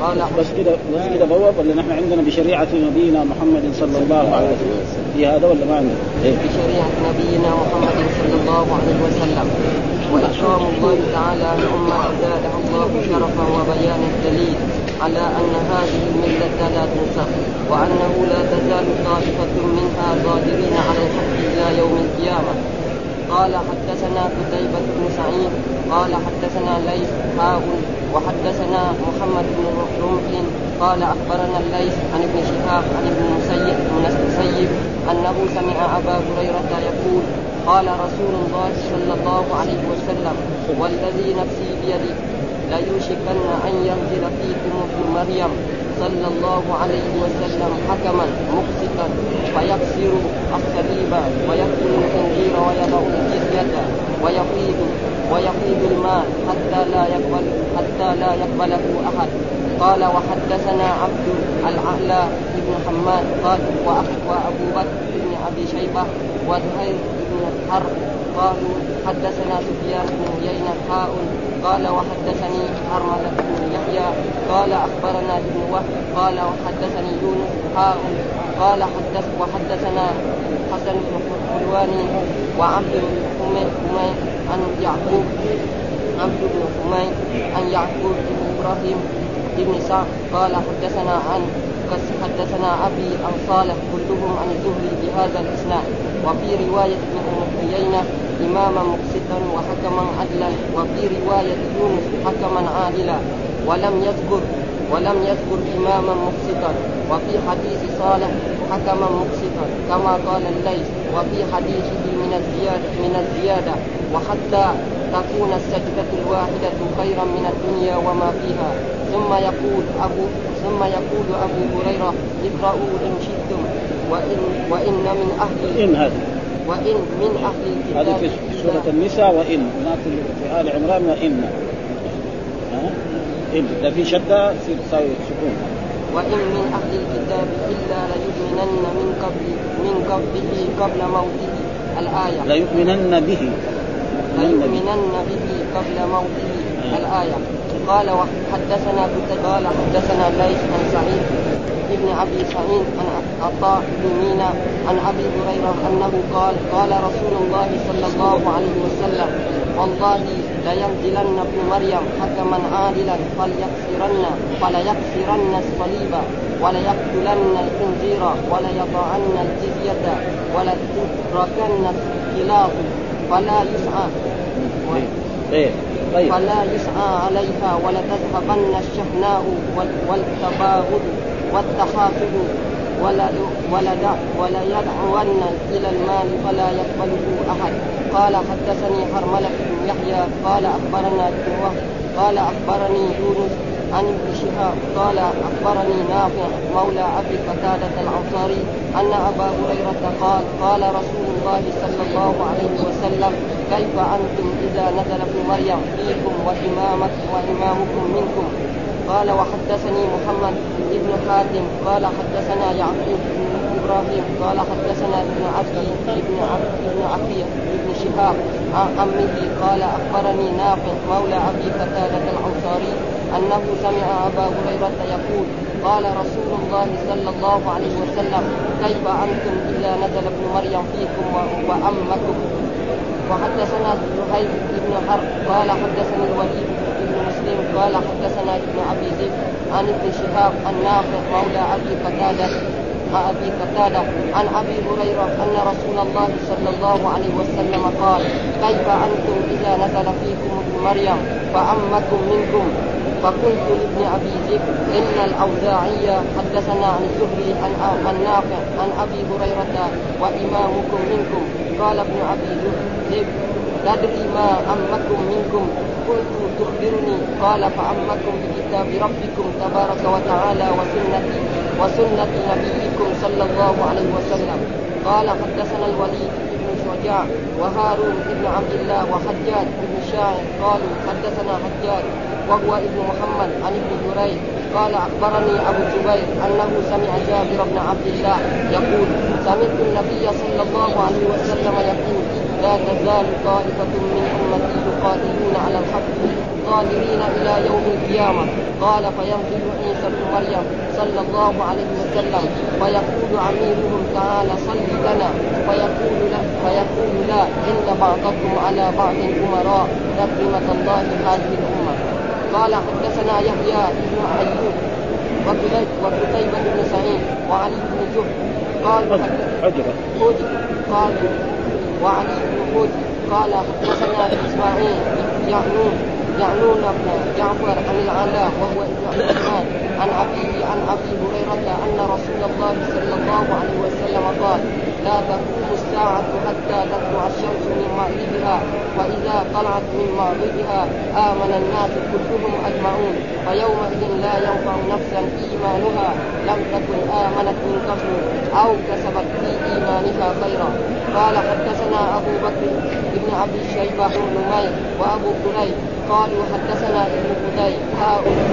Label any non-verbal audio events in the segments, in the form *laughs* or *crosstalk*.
قال بس كده بس كده بواب ولا نحن عندنا بشريعة نبينا محمد صلى الله عليه وسلم في هذا ولا ما عندنا؟ إيه؟ بشريعة نبينا محمد صلى الله عليه وسلم وإكرام الله تعالى لأمة زادها الله شرفا وبيان الدليل على أن هذه الملة لا تنسخ وأنه لا تزال طائفة منها ظاهرين على الحق إلى يوم القيامة قال حدثنا قتيبة بن سعيد قال حدثنا ليث حاء وحدثنا محمد بن رمح قال أخبرنا الليث عن ابن شهاب عن ابن المسيب من المسيب أنه سمع أبا هريرة يقول قال رسول الله صلى الله عليه وسلم والذي نفسي بيده ليوشكن أن ينزل فيكم ابن مريم. صلى الله عليه وسلم حكما مقسطا فيكسر الصليب ويقتل الخنزير ويضع الجزية ويفيض ويفيض الماء حتى لا يقبل حتى لا يقبله أحد. قال وحدثنا عبد الأعلى بن حماد قال وأبو بكر بن أبي شيبة وزهير بن حرب قالوا حدثنا سفيان بن عيينة قال وحدثني حرملة قال أخبرنا ابن وهب قال وحدثني يونس حاء قال حدث وحدثنا حسن بن حلواني وعبد بن حميد عن يعقوب عبد بن حميد عن يعقوب بن إبراهيم بن سعد قال حدثنا عن حدثنا أبي عن صالح كلهم عن الزهري بهذا الإسناد وفي رواية ابن عيينة إماما مقسطا وحكما عدلا وفي رواية يونس حكما عادلا. ولم يذكر ولم يذكر إماما مقسطا. وفي حديث صالح حكما مقسطا كما قال الليث وفي حديثه من الزياده من الزيادة وحتى تكون السجدة الواحدة خيرا من الدنيا وما فيها. ثم يقول أبو ثم يقول أبو هريرة اقرأوا إن شئتم وإن وإن من أهل إن هذا. وإن من أهل الكتاب هذا في سورة النساء وإن. هناك في آل عمران وإن. ها؟ إن لا في شدة تساوي سكون. وإن من أهل الكتاب إلا ليؤمنن من قبل من قبله قبل موته الآية. ليؤمنن به. ليؤمنن به قبل موته الآية. قال وحدثنا قال حدثنا ليث عن سعيد بن أبي سعيد عن عطاء بن مينا عن أبي هريرة أنه قال قال رسول الله صلى الله عليه وسلم والله لينزلن ابن مريم حكما عادلا فليكسرن فليكسرن الصليب وليقتلن الخنزير وليضعن الجزية ولتتركن القلاص فلا يسعى إيه. طيب. فلا يسعى عليها ولتذهبن الشحناء والتباغض والتحاسد ولا ولا ولا يدعون إلى المال فلا يقبله أحد. قال حدثني حرملة بن يحيى قال أخبرنا ابن قال أخبرني يونس عن ابن شهاب قال أخبرني نافع مولى أبي قتادة الأنصاري أن أبا هريرة قال قال رسول الله صلى الله عليه وسلم كيف أنتم إذا نزل ابن مريم فيكم وامامك وإمامكم منكم؟ قال وحدثني محمد بن حاتم قال حدثنا يعقوب بن إبراهيم قال حدثنا ابن عبد ابن عبد بن عقيل بن شهاب عن عمه قال أخبرني نافع مولى أبي قتادة الأنصاري أنه سمع أبا هريرة يقول قال رسول الله صلى الله عليه وسلم كيف أنتم اذا نزل ابن مريم فيكم وامكم وحدثنا زهير بن حرب قال حدثني الوليد قال حدثنا ابن أبي زيد عن ابن شهاب النافع مولى أبي قتادة أبي قتادة عن أبي هريرة أن رسول الله صلى الله عليه وسلم قال كيف أنتم إذا نزل فيكم ابن مريم فامكم منكم؟ فقلت لابن أبي ذئب إن الاوزاعي حدثنا عن الزهري عن النافع عن أبي هريرة وإمامكم منكم. قال ابن أبي ذئب تدري ما أمكم منكم. قلت تخبرني. قال فأمكم بكتاب ربكم تبارك وتعالى وسنتي وسنة نبيكم صلى الله عليه وسلم. قال حدثنا الوليد بن شجاع وهارون بن عبد الله وحجاج بن شاعر. قالوا حدثنا حجاج وهو ابن محمد عن ابن جريج. قال أخبرني أبو الزبير أنه سمع جابر بن عبد الله يقول سمعت النبي صلى الله عليه وسلم يقول لا تزال طائفة من أمتي يقاتلون على الحق ظاهرين إلى يوم القيامة. قال فينزل عيسى ابن مريم صلى الله عليه وسلم فيقول أميرهم تعالى صل لنا. فيقول لا فيقول لا إن بعضكم على بعض أمراء تكرمة الله هذه الأمة. قال حدثنا يحيى بن أيوب وقتيبة بن سعيد وعلي بن جهد قال حجرة قال وعلي بن حجر قال حدثنا إسماعيل يعنون يعنون بن جعفر عن العلاء وهو ابن عثمان عن ابيه عن أبي هريرة أن رسول الله صلى الله عليه وسلم قال لا تقوم الساعة حتى تطلع الشمس من مغربها وإذا طلعت من مغربها آمن الناس كلهم أجمعون فيومئذ لا ينفع نفسا إيمانها لم تكن آمنت من قبل أو كسبت في إيمانها خيرا. قال حدثنا أبو بكر بن عبد الشيبة بن نمير وأبو كريب قالوا حدثنا ابن قتيب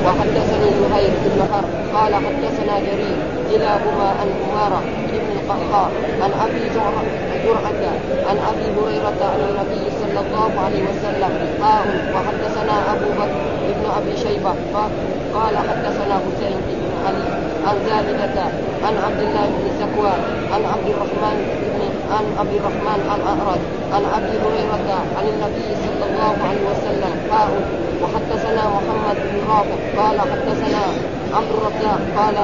وحدثني زهير بن حرب قال حدثنا جرير كلاهما عن عمارة بن القحطاء عن أبي جرعة عن أبي هريرة عن النبي صلى الله عليه وسلم. قال وحدثنا أبو بكر بن أبي شيبة. قال حدثنا حسين بن علي. عن زابدة عن عبد الله بن سكوان عن عبد الرحمن بن عن عبد الرحمن عن أعرج عن أبي هريرة عن النبي صلى الله عليه وسلم قال وحدثنا محمد بن رافع قال حدثنا عمرو الرزاق قال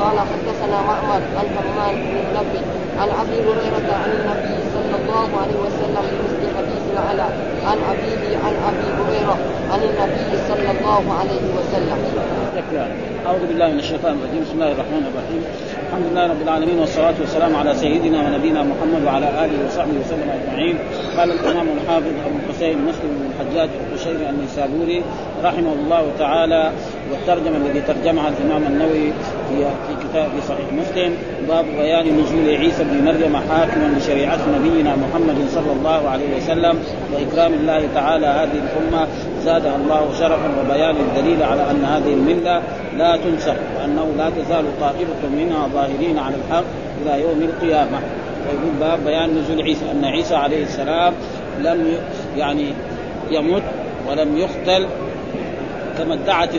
قال حدثنا معمر عن حماد بن منبه عن أبي هريرة عن النبي صلى الله عليه وسلم بمثل حديث العلا عن أبيه عن أبي هريرة عن النبي صلى الله عليه وسلم. أعوذ بالله من الشيطان الرجيم. بسم الله الرحمن الرحيم. الحمد لله رب العالمين والصلاة والسلام على سيدنا ونبينا محمد وعلى آله وصحبه وسلم أجمعين. قال الإمام الحافظ أبو الحسين مسلم بن الحجاج القشيري النيسابوري رحمه الله تعالى والترجمة الذي ترجمها الإمام النووي في في صحيح مسلم باب بيان نزول عيسى بن مريم حاكما لشريعة نبينا محمد صلى الله عليه وسلم وإكرام الله تعالى هذه الأمة. زادها الله شرفا وبيان الدليل على أن هذه الملة لا تنسخ وأنه لا تزال طائفة منها ظاهرين على الحق إلى يوم القيامة. ويقول باب بيان نزول عيسى أن عيسى عليه السلام لم يعني يمت ولم يقتل. كما ادعت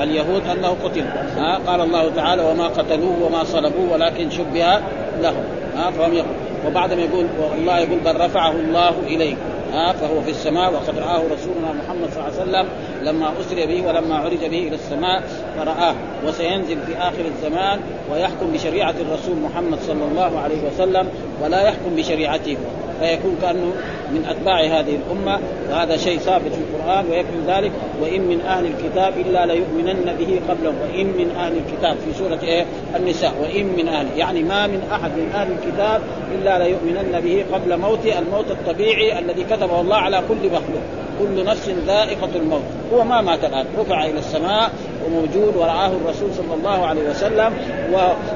اليهود أنه قتل. ها قال الله تعالى وما قتلوه وما صلبوه ولكن شبه لهم. ها فهم يقول. وبعدما يقول الله يقول بل رفعه الله اليه ها فهو في السماء وقد رآه رسولنا محمد صلى الله عليه وسلم لما أسري به ولما عرج به إلى السماء فرآه. وسينزل في آخر الزمان ويحكم بشريعة الرسول محمد صلى الله عليه وسلم ولا يحكم بشريعته. فيكون كأنه من أتباع هذه الأمة وهذا شيء ثابت في القرآن ويكفي ذلك. وإن من أهل الكتاب إلا ليؤمنن به قبله وإن من أهل الكتاب في سورة إيه؟ النساء. وإن من أهل يعني ما من أحد من أهل الكتاب إلا ليؤمنن به قبل موته الموت الطبيعي الذي كتبه الله على كل مخلوق. كل نفس ذائقة الموت. هو ما مات الآن. رفع إلى السماء وموجود ورآه الرسول صلى الله عليه وسلم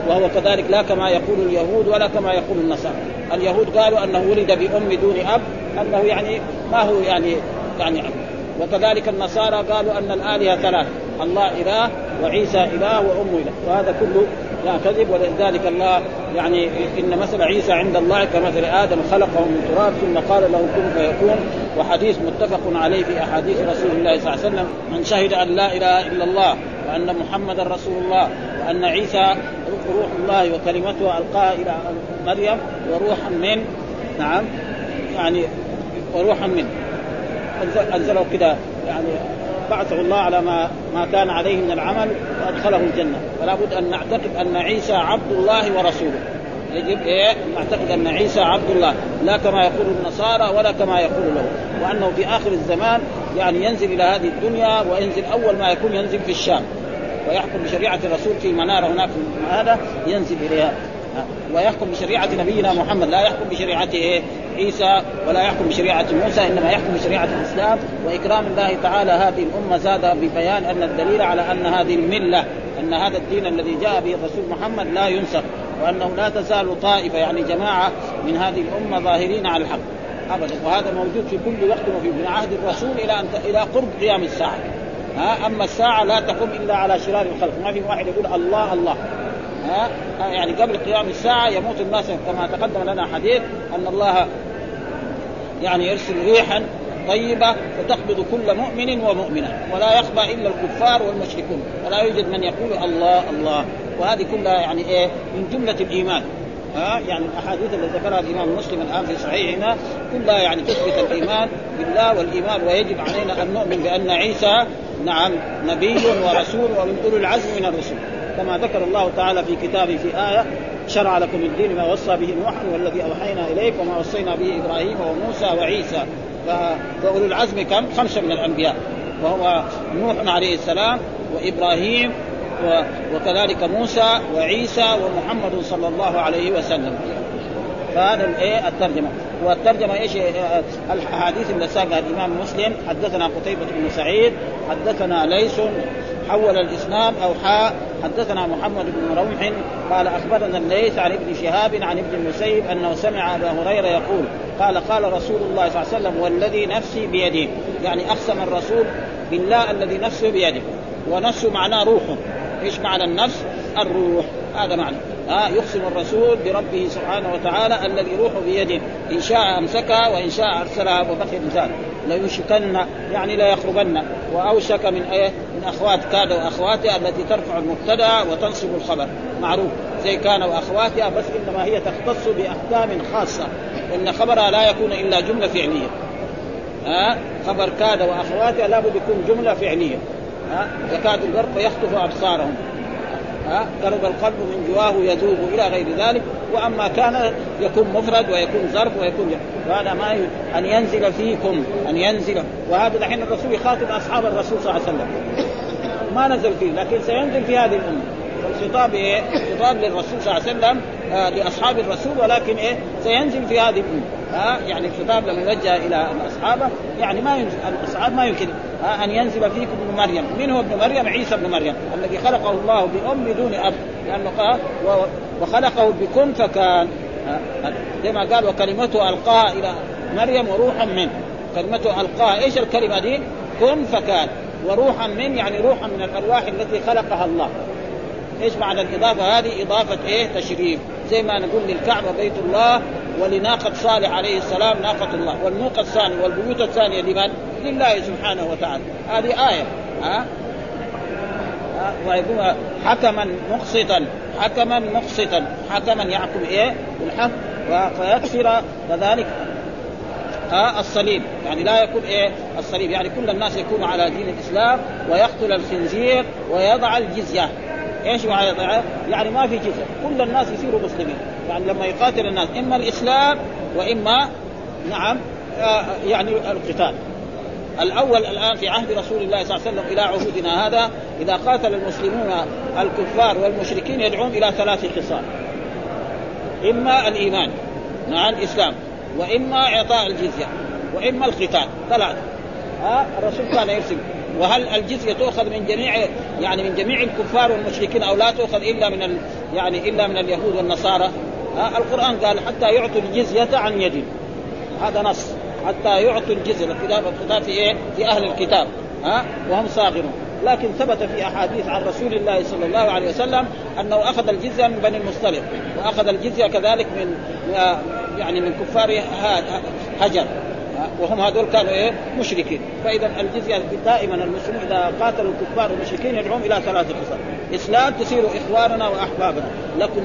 وهو كذلك لا كما يقول اليهود ولا كما يقول النصارى. اليهود قالوا أنه ولد بأم دون أب أنه يعني ما هو يعني يعني أب. وكذلك النصارى قالوا أن الآلهة ثلاث الله إله وعيسى إله وأم إله. وهذا كله لا كذب ولذلك الله يعني إن مثل عيسى عند الله كمثل آدم خلقه من تراب ثم قال له كن فيكون. وحديث متفق عليه في أحاديث رسول الله صلى الله عليه وسلم من شهد أن لا إله إلا الله وأن محمدا رسول الله وأن عيسى روح الله وكلمته ألقاها إلى مريم وروحا من نعم يعني وروحا من. أنزله كده يعني بعثه الله على ما ما كان عليه من العمل وأدخله الجنة. فلا بد أن نعتقد أن عيسى عبد الله ورسوله. يجب إيه؟ نعتقد أن عيسى عبد الله. لا كما يقول النصارى ولا كما يقول له وأنه في آخر الزمان يعني ينزل إلى هذه الدنيا وينزل أول ما يكون ينزل في الشام. ويحكم بشريعة الرسول في مناره هناك هذا ينزل إليها. ويحكم بشريعة نبينا محمد. لا يحكم بشريعه إيه عيسى ولا يحكم بشريعة موسى إنما يحكم بشريعة الإسلام. وإكرام الله تعالى هذه الأمة زاد ببيان أن الدليل على أن هذه الملة أن هذا الدين الذي جاء به الرسول محمد لا ينسخ وأنه لا تزال طائفة يعني جماعة من هذه الأمة ظاهرين على الحق. ابدا. وهذا موجود في كل وقت وفي من عهد الرسول إلى أن إلى قرب قيام الساعة. ها؟ أما الساعة لا تقوم إلا على شرار الخلق. ما في واحد يقول الله الله. ها؟ يعني قبل قيام الساعة يموت الناس كما تقدم لنا حديث أن الله يعني يرسل ريحا طيبة وتقبض كل مؤمن ومؤمنة. ولا يخفى إلا الكفار والمشركون. ولا يوجد من يقول الله الله. وهذه كلها يعني إيه؟ من جملة الإيمان. ها؟ يعني الأحاديث التي ذكرها الإمام مسلم الآن في صحيحنا كلها يعني تثبت الإيمان بالله والإيمان. ويجب علينا أن نؤمن بأن عيسى نعم نبي ورسول ومن أولي العزم من الرسل. كما ذكر الله تعالى في كتابه في آية شرع لكم الدين ما وصى به نوح والذي أوحينا إليك وما وصينا به إبراهيم وموسى وعيسى. فأولو العزم كم؟ خمسة من الأنبياء. وهو نوح عليه السلام وإبراهيم وكذلك موسى وعيسى ومحمد صلى الله عليه وسلم. فهذا الايه الترجمة. والترجمة إيش؟ الاحاديث اللي ساقها الإمام مسلم حدثنا قتيبة بن سعيد حدثنا ليس حول الاسلام أو حاء حدثنا محمد بن روح قال أخبرنا الليث عن ابن شهاب عن ابن المسيب أنه سمع أبا هريرة يقول قال قال رسول الله صلى الله عليه وسلم والذي نفسي بيده. يعني أقسم الرسول بالله الذي نفسه بيده. ونفسه معناه روحه إيش معنى النفس؟ الروح. هذا معنى. آه يقسم الرسول بربه سبحانه وتعالى الذي روحه بيده. إن شاء امسكها وإن شاء ارسلها وبقي الانسان ليشكن يعني لا يخربن. وأوشك من إيه؟ من أخوات كاد وأخواتها التي ترفع المبتدأ وتنصب الخبر. معروف. زي كان وأخواتها بس إنما هي تختص بأحكام خاصة. إن خبرها لا يكون إلا جملة فعلية. ها؟ آه خبر كاد وأخواتها لابد يكون جملة فعلية. ها؟ يكاد البرق يخطف أبصارهم. ها قرب القلب من جواه يذوب إلى غير ذلك وأما كان يكون مفرد ويكون ظرف ويكون وهذا ما ي... أن ينزل فيكم أن ينزل. وهذا دحين الرسول يخاطب أصحاب الرسول صلى الله عليه وسلم. ما نزل فيه لكن سينزل في هذه الأمة. والخطاب إيه؟ خطاب للرسول صلى الله عليه وسلم لأصحاب الرسول ولكن إيه؟ سينزل في هذه الأمة ها يعني الخطاب لما يوجه إلى الاصحاب يعني ما الأصحاب ما يمكن ها أن ينزل فيكم ابن مريم، من هو ابن مريم؟ عيسى ابن مريم الذي خلقه الله بأم دون أب لأنه قال وخلقه بكن فكان زي ما قال وكلمته ألقاها إلى مريم وروحا منه كلمته ألقاها إيش الكلمة دي؟ كن فكان وروحا من يعني روحا من الأرواح التي خلقها الله إيش معنى الإضافة هذه؟ إضافة إيه؟ تشريف زي ما نقول للكعبة بيت الله ولناقة صالح عليه السلام ناقة الله. والنوق الثاني والبيوت الثانية لمن؟ لله سبحانه وتعالى. هذه آية. ها؟ ويكون حكما مقسطا حكما مقسطا. حكما يحكم إيه؟ بالحق. فيكسر كذلك ها؟ الصليب. يعني لا يكون إيه؟ الصليب. يعني كل الناس يكونوا على دين الإسلام ويقتل الخنزير ويضع الجزية. إيش يعني ما في جزيه كل الناس يصيروا مسلمين. يعني لما يقاتل الناس إما الإسلام وإما نعم يعني القتال. الأول الآن في عهد رسول الله صلى الله عليه وسلم إلى عهودنا هذا إذا قاتل المسلمون الكفار والمشركين يدعون إلى ثلاث خصال إما الإيمان مع الإسلام وإما إعطاء الجزية وإما القتال. ثلاثة. ها؟ الرسول كان يرسل. وهل الجزية تؤخذ من جميع يعني من جميع الكفار والمشركين أو لا تؤخذ إلا من ال يعني إلا من اليهود والنصارى؟ ها القرآن قال حتى يعطوا الجزية عن يد. هذا نص. حتى يعطوا الجزية. الكتاب في إيه؟ في أهل الكتاب. ها وهم صاغرون. لكن ثبت في أحاديث عن رسول الله صلى الله عليه وسلم أنه أخذ الجزية من بني المصطلق وأخذ الجزية كذلك من يعني من كفار هجر. وهم هذول كانوا إيه؟ مشركين. فإذا الجزية دائما المسلمين إذا قاتلوا الكفار والمشركين يدعون إلى ثلاثة خصال إسلام تصيروا إخواننا وأحبابنا. لكم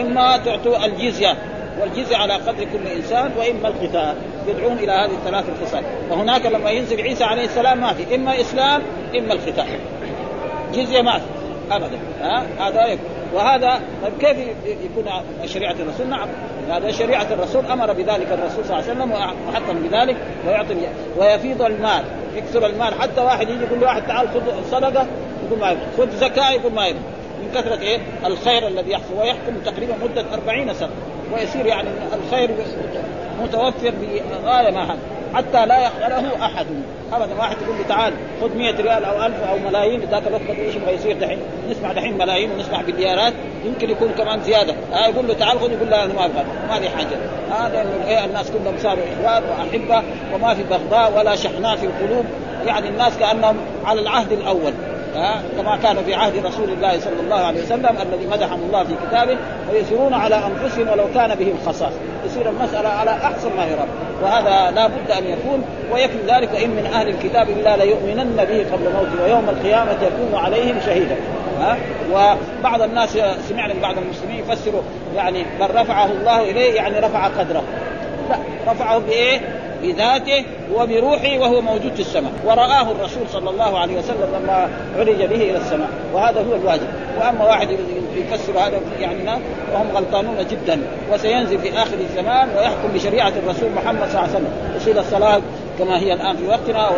إما تعطوا الجزية والجزية على قدر كل إنسان وإما القتال. يدعون إلى هذه الثلاث الخصال فهناك لما ينزل عيسى عليه السلام ما في. إما إسلام إما القتال. جزية ما في. ابدا. ها؟ هذا يكون. وهذا طيب كيف يكون شريعة الرسول؟ نعم. هذا شريعة الرسول أمر بذلك الرسول صلى الله عليه وسلم وحكم بذلك ويعطي ويفيض المال يكثر المال حتى واحد يجي يقول لواحد تعال خذ صدقة يقول ما يبغى خذ زكاة يقول ما يبغى من كثرة إيه؟ الخير الذي يحصل ويحكم تقريبا مدة 40 سنة ويصير يعني الخير متوفر بغايه ما حد. حتى لا يخله أحد. ابدا واحد يقول لي تعال خذ 100 ريال أو 1000 أو ملايين ذاك الوقت إيش يبغى يصير دحين؟ نسمع دحين ملايين ونسمع مليارات يمكن يكون كمان زيادة. آه يقول له تعال خذ يقول لا أنا ما أبغى ما لي حاجة. هذا آه إيه الناس كلهم صاروا اخوان وأحبة وما في بغضاء ولا شحناء في القلوب. يعني الناس كأنهم على العهد الأول. كما كان في عهد رسول الله صلى الله عليه وسلم الذي مدحهم الله في كتابه ويسرون على أنفسهم ولو كان بهم خصاص يصير المسألة على أحسن ما يرام. وهذا لا بد أن يكون ويكفي ذلك وان من أهل الكتاب إلا ليؤمنن به قبل موته ويوم القيامة يكون عليهم شهيدا. ها؟ وبعض الناس سمعنا بعض المسلمين يفسروا يعني بل رفعه الله إليه يعني رفع قدره. لا رفعه بإيه؟ بذاته وبروحه وهو موجود في السماء. ورآه الرسول صلى الله عليه وسلم لما عرج به إلى السماء. وهذا هو الواجب. وأما واحد يفسر هذا يعني وهم غلطانون جدا. وسينزل في آخر الزمان ويحكم بشريعة الرسول محمد صلى الله عليه وسلم. يصير الصلاة كما هي الآن في وقتنا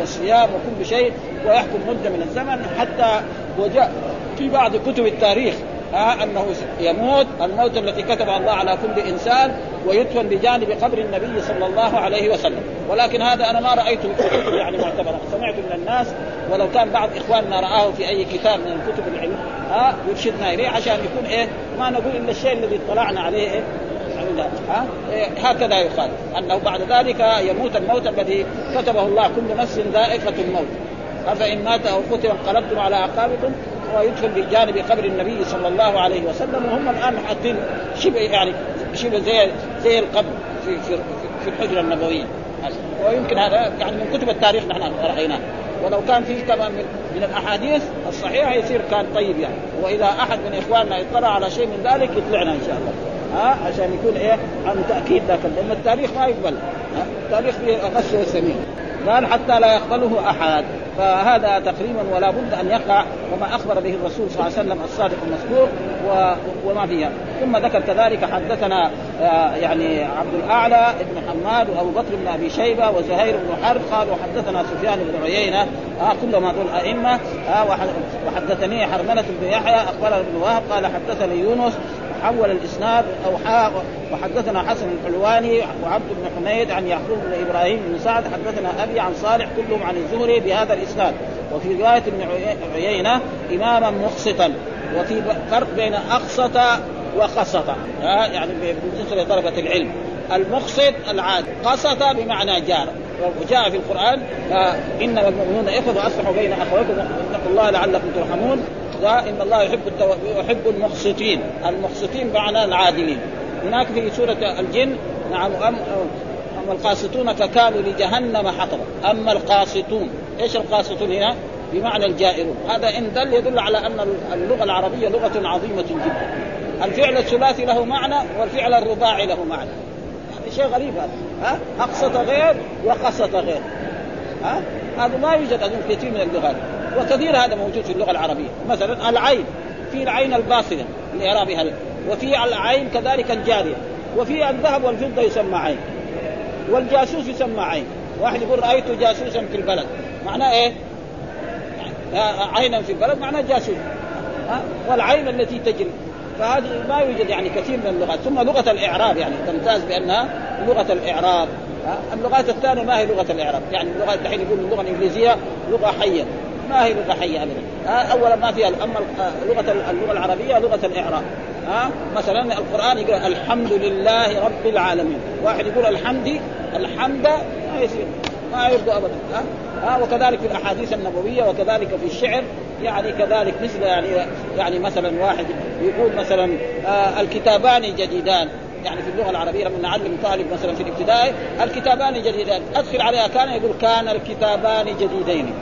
والصيام وكل شيء ويحكم مدة من الزمن حتى وجاء في بعض كتب التاريخ ها أنه يموت. الموت التي كتبها الله على كل إنسان ويدفن بجانب قبر النبي صلى الله عليه وسلم. ولكن هذا أنا ما رأيته يعني معتبرة. سمعت من الناس ولو كان بعض إخواننا رآه في أي كتاب من كتب العلم ها يرشدنا إليه عشان يكون إيه ما نقول الا الشيء الذي اطلعنا عليه إيه ها إيه هكذا يقال. أنه بعد ذلك يموت الموت الذي كتبه الله. كل نفس ذائقة الموت. أفإن مات أو قتل انقلبتم على أعقابكم ويدخل بجانب قبر النبي صلى الله عليه وسلم وهم الآن حاطين شبه يعني شبه زي زي القبر في في في الحجرة النبوية. ويمكن هذا يعني من كتب التاريخ نحن رأيناه. ولو كان فيه كمان من, من الأحاديث الصحيحة يصير كان طيب يعني. وإذا أحد من إخواننا اطلع على شيء من ذلك يطلعنا إن شاء الله. ها؟ عشان يكون إيه؟ عن تأكيد ذاك لأن التاريخ ما يقبل؟ التاريخ فيه غش وسمين. قال حتى لا يقبله أحد. فهذا تقريبا ولا بد أن يقع وما أخبر به الرسول صلى الله عليه وسلم الصادق المذكور وما فيها. ثم ذكر كذلك حدثنا آه، يعني عبد الأعلى بن حماد وأبو بكر بن أبي شيبة وزهير بن حرب قالوا حدثنا سفيان بن عيينة. آه كلهم هذول أئمة. آه وحدثني حرملة بن يحيى أخبرنا ابن وهب قال حدثني يونس حول الإسناد أو وحدثنا حسن الحلواني وعبد بن حميد عن يعقوب بن إبراهيم بن سعد حدثنا أبي عن صالح كلهم عن الزهري بهذا الإسناد. وفي رواية ابن عيينة إماما مقسطا وفي فرق بين أقسط وقسط. يعني بالنسبة لطلبه العلم. المقسط العاد قسط بمعنى جار. وجاء في القرآن إنما المؤمنون إخوة وأصلحوا بين أخويكم واتقوا الله لعلكم ترحمون. إن الله يحب التو... يحب المقسطين. المقسطين بمعنى العادلين هناك في سورة الجن نعم أم... أما القاسطون فكانوا لجهنم حطبا. أما القاسطون إيش القاسطون هنا؟ بمعنى الجائرون. هذا إن دل يدل على أن اللغة العربية لغة عظيمة جدا. الفعل الثلاثي له معنى والفعل الرباعي له معنى. شيء غريب هذا. ها؟ أقسط غير وقسط غير. ها؟ هذا ما يوجد أظن كثير من اللغات. وكثير هذا موجود في اللغة العربية. مثلا العين في العين الباصره لاعرابها وفي العين كذلك الجارية وفي الذهب والفضة يسمى عين والجاسوس يسمى عين. واحد يقول رأيت جاسوسا في البلد. معناه إيه؟ عينا في البلد معناه جاسوس. والعين التي تجري. فهذه ما يوجد يعني كثير من اللغات. ثم لغة الإعراب يعني تمتاز بأنها لغة الإعراب. اللغات الثانية؟ ما هي لغة الإعراب. يعني اللغة الحين يقول اللغة الإنجليزية لغة حية. ما هي لغة حية ابدا. اولا ما فيها أما لغة اللغة العربية لغة الإعراب. ها مثلا القرآن يقول الحمد لله رب العالمين. واحد يقول الحمد الحمد ما يصير ما يرضى ابدا. ها ها وكذلك في الأحاديث النبوية وكذلك في الشعر. يعني كذلك مثل يعني يعني مثلا واحد يقول مثلا آه الكتابان جديدان. يعني في اللغة العربية لما نعلم طالب مثلا في الابتدائي الكتابان جديدان. أدخل عليها كان يقول كان الكتابان جديدين.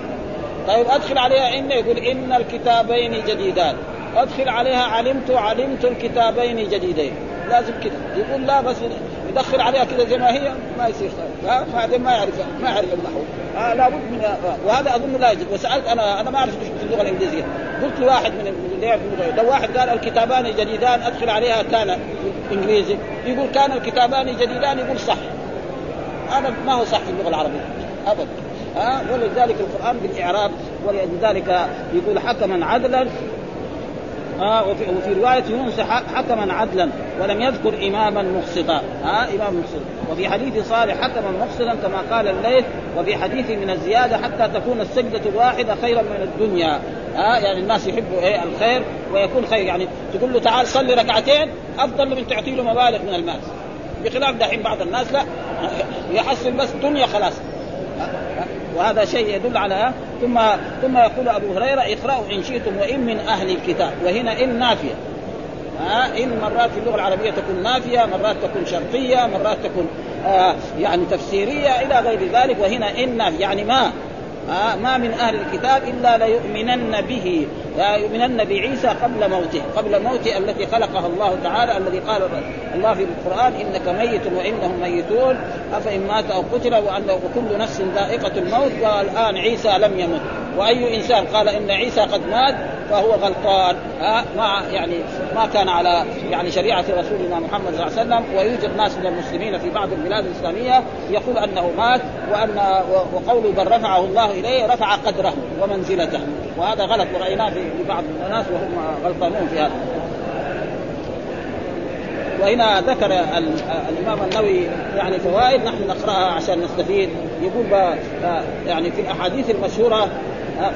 طيب أدخل عليها إن يقول إن الكتابين جديدان. أدخل عليها علمت علمت الكتابين جديدين. لازم كذا يقول لا بس يدخل عليها كذا زي ما هي ما يصير بعدين ما يعرف ما يعرف النحو آه لابد من وهذا أظن لا يجب وسألت أنا أنا ما أعرف في اللغة الإنجليزية. قلت لواحد من اللي يعرف اللغة. لو واحد قال الكتابان جديدان أدخل عليها كان إنجليزي. يقول كان الكتابان جديدان يقول صح. هذا ما هو صح في اللغة العربية. ابدا ها؟ ولذلك القرآن بالإعراب ولذلك يقول حكما عدلا ها وفي, وفي رواية يونس حكما عدلا ولم يذكر إماما مقسطا ها إمام مقسط وفي حديث صالح حكما مقسطا كما قال الليث وفي حديث من الزيادة حتى تكون السجدة الواحده خيرا من الدنيا. ها يعني الناس يحبوا إيه الخير ويكون خير. يعني تقول له تعال صلي ركعتين أفضل من تعطي له مبالغ من المال. بخلاف دحين بعض الناس لا *laughs* يحصل بس دنيا خلاص. وهذا شيء يدل على ثم ثم يقول أبو هريرة اقرأوا إن شئتم وإن من أهل الكتاب. وهنا إن نافية. إن مرات في اللغة العربية تكون نافية مرات تكون شرطيه مرات تكون آه يعني تفسيرية إلى غير ذلك. وهنا إن نافية. يعني ما؟ آه ما من أهل الكتاب إلا ليؤمنن به. يؤمنن بعيسى قبل موته قبل موته التي خلقها الله تعالى الذي قال الله في القرآن إنك ميت وإنهم ميتون. أفإن مات أو قتل وأنه كل نفس ذائقة الموت والآن عيسى لم يمت. وأي إنسان قال إن عيسى قد مات فهو غلطان. ها ما يعني ما كان على يعني شريعة رسولنا محمد صلى الله عليه وسلم ويوجد ناس من المسلمين في بعض البلاد الإسلامية يقول أنه مات وأن وقوله بل رفعه الله إليه رفع قدره ومنزلته. وهذا غلط ورأيناه في بعض الناس وهم غلطانون في هذا. وهنا ذكر الإمام النووي يعني فوائد نحن نقرأها عشان نستفيد. يقول يعني في الأحاديث المشهورة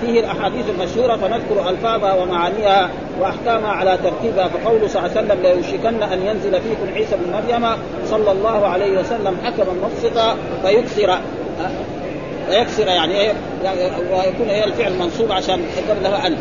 فيه الأحاديث المشهورة فنذكر ألفاظها ومعانيها وأحكامها على ترتيبها. فقوله صلى الله عليه وسلم ليوشكن أن ينزل فيكم عيسى بن مريم صلى الله عليه وسلم حكما مقسطا فيكسر. فيكسر يعني إيه؟ ويكون هي الفعل منصوب عشان قبلها ان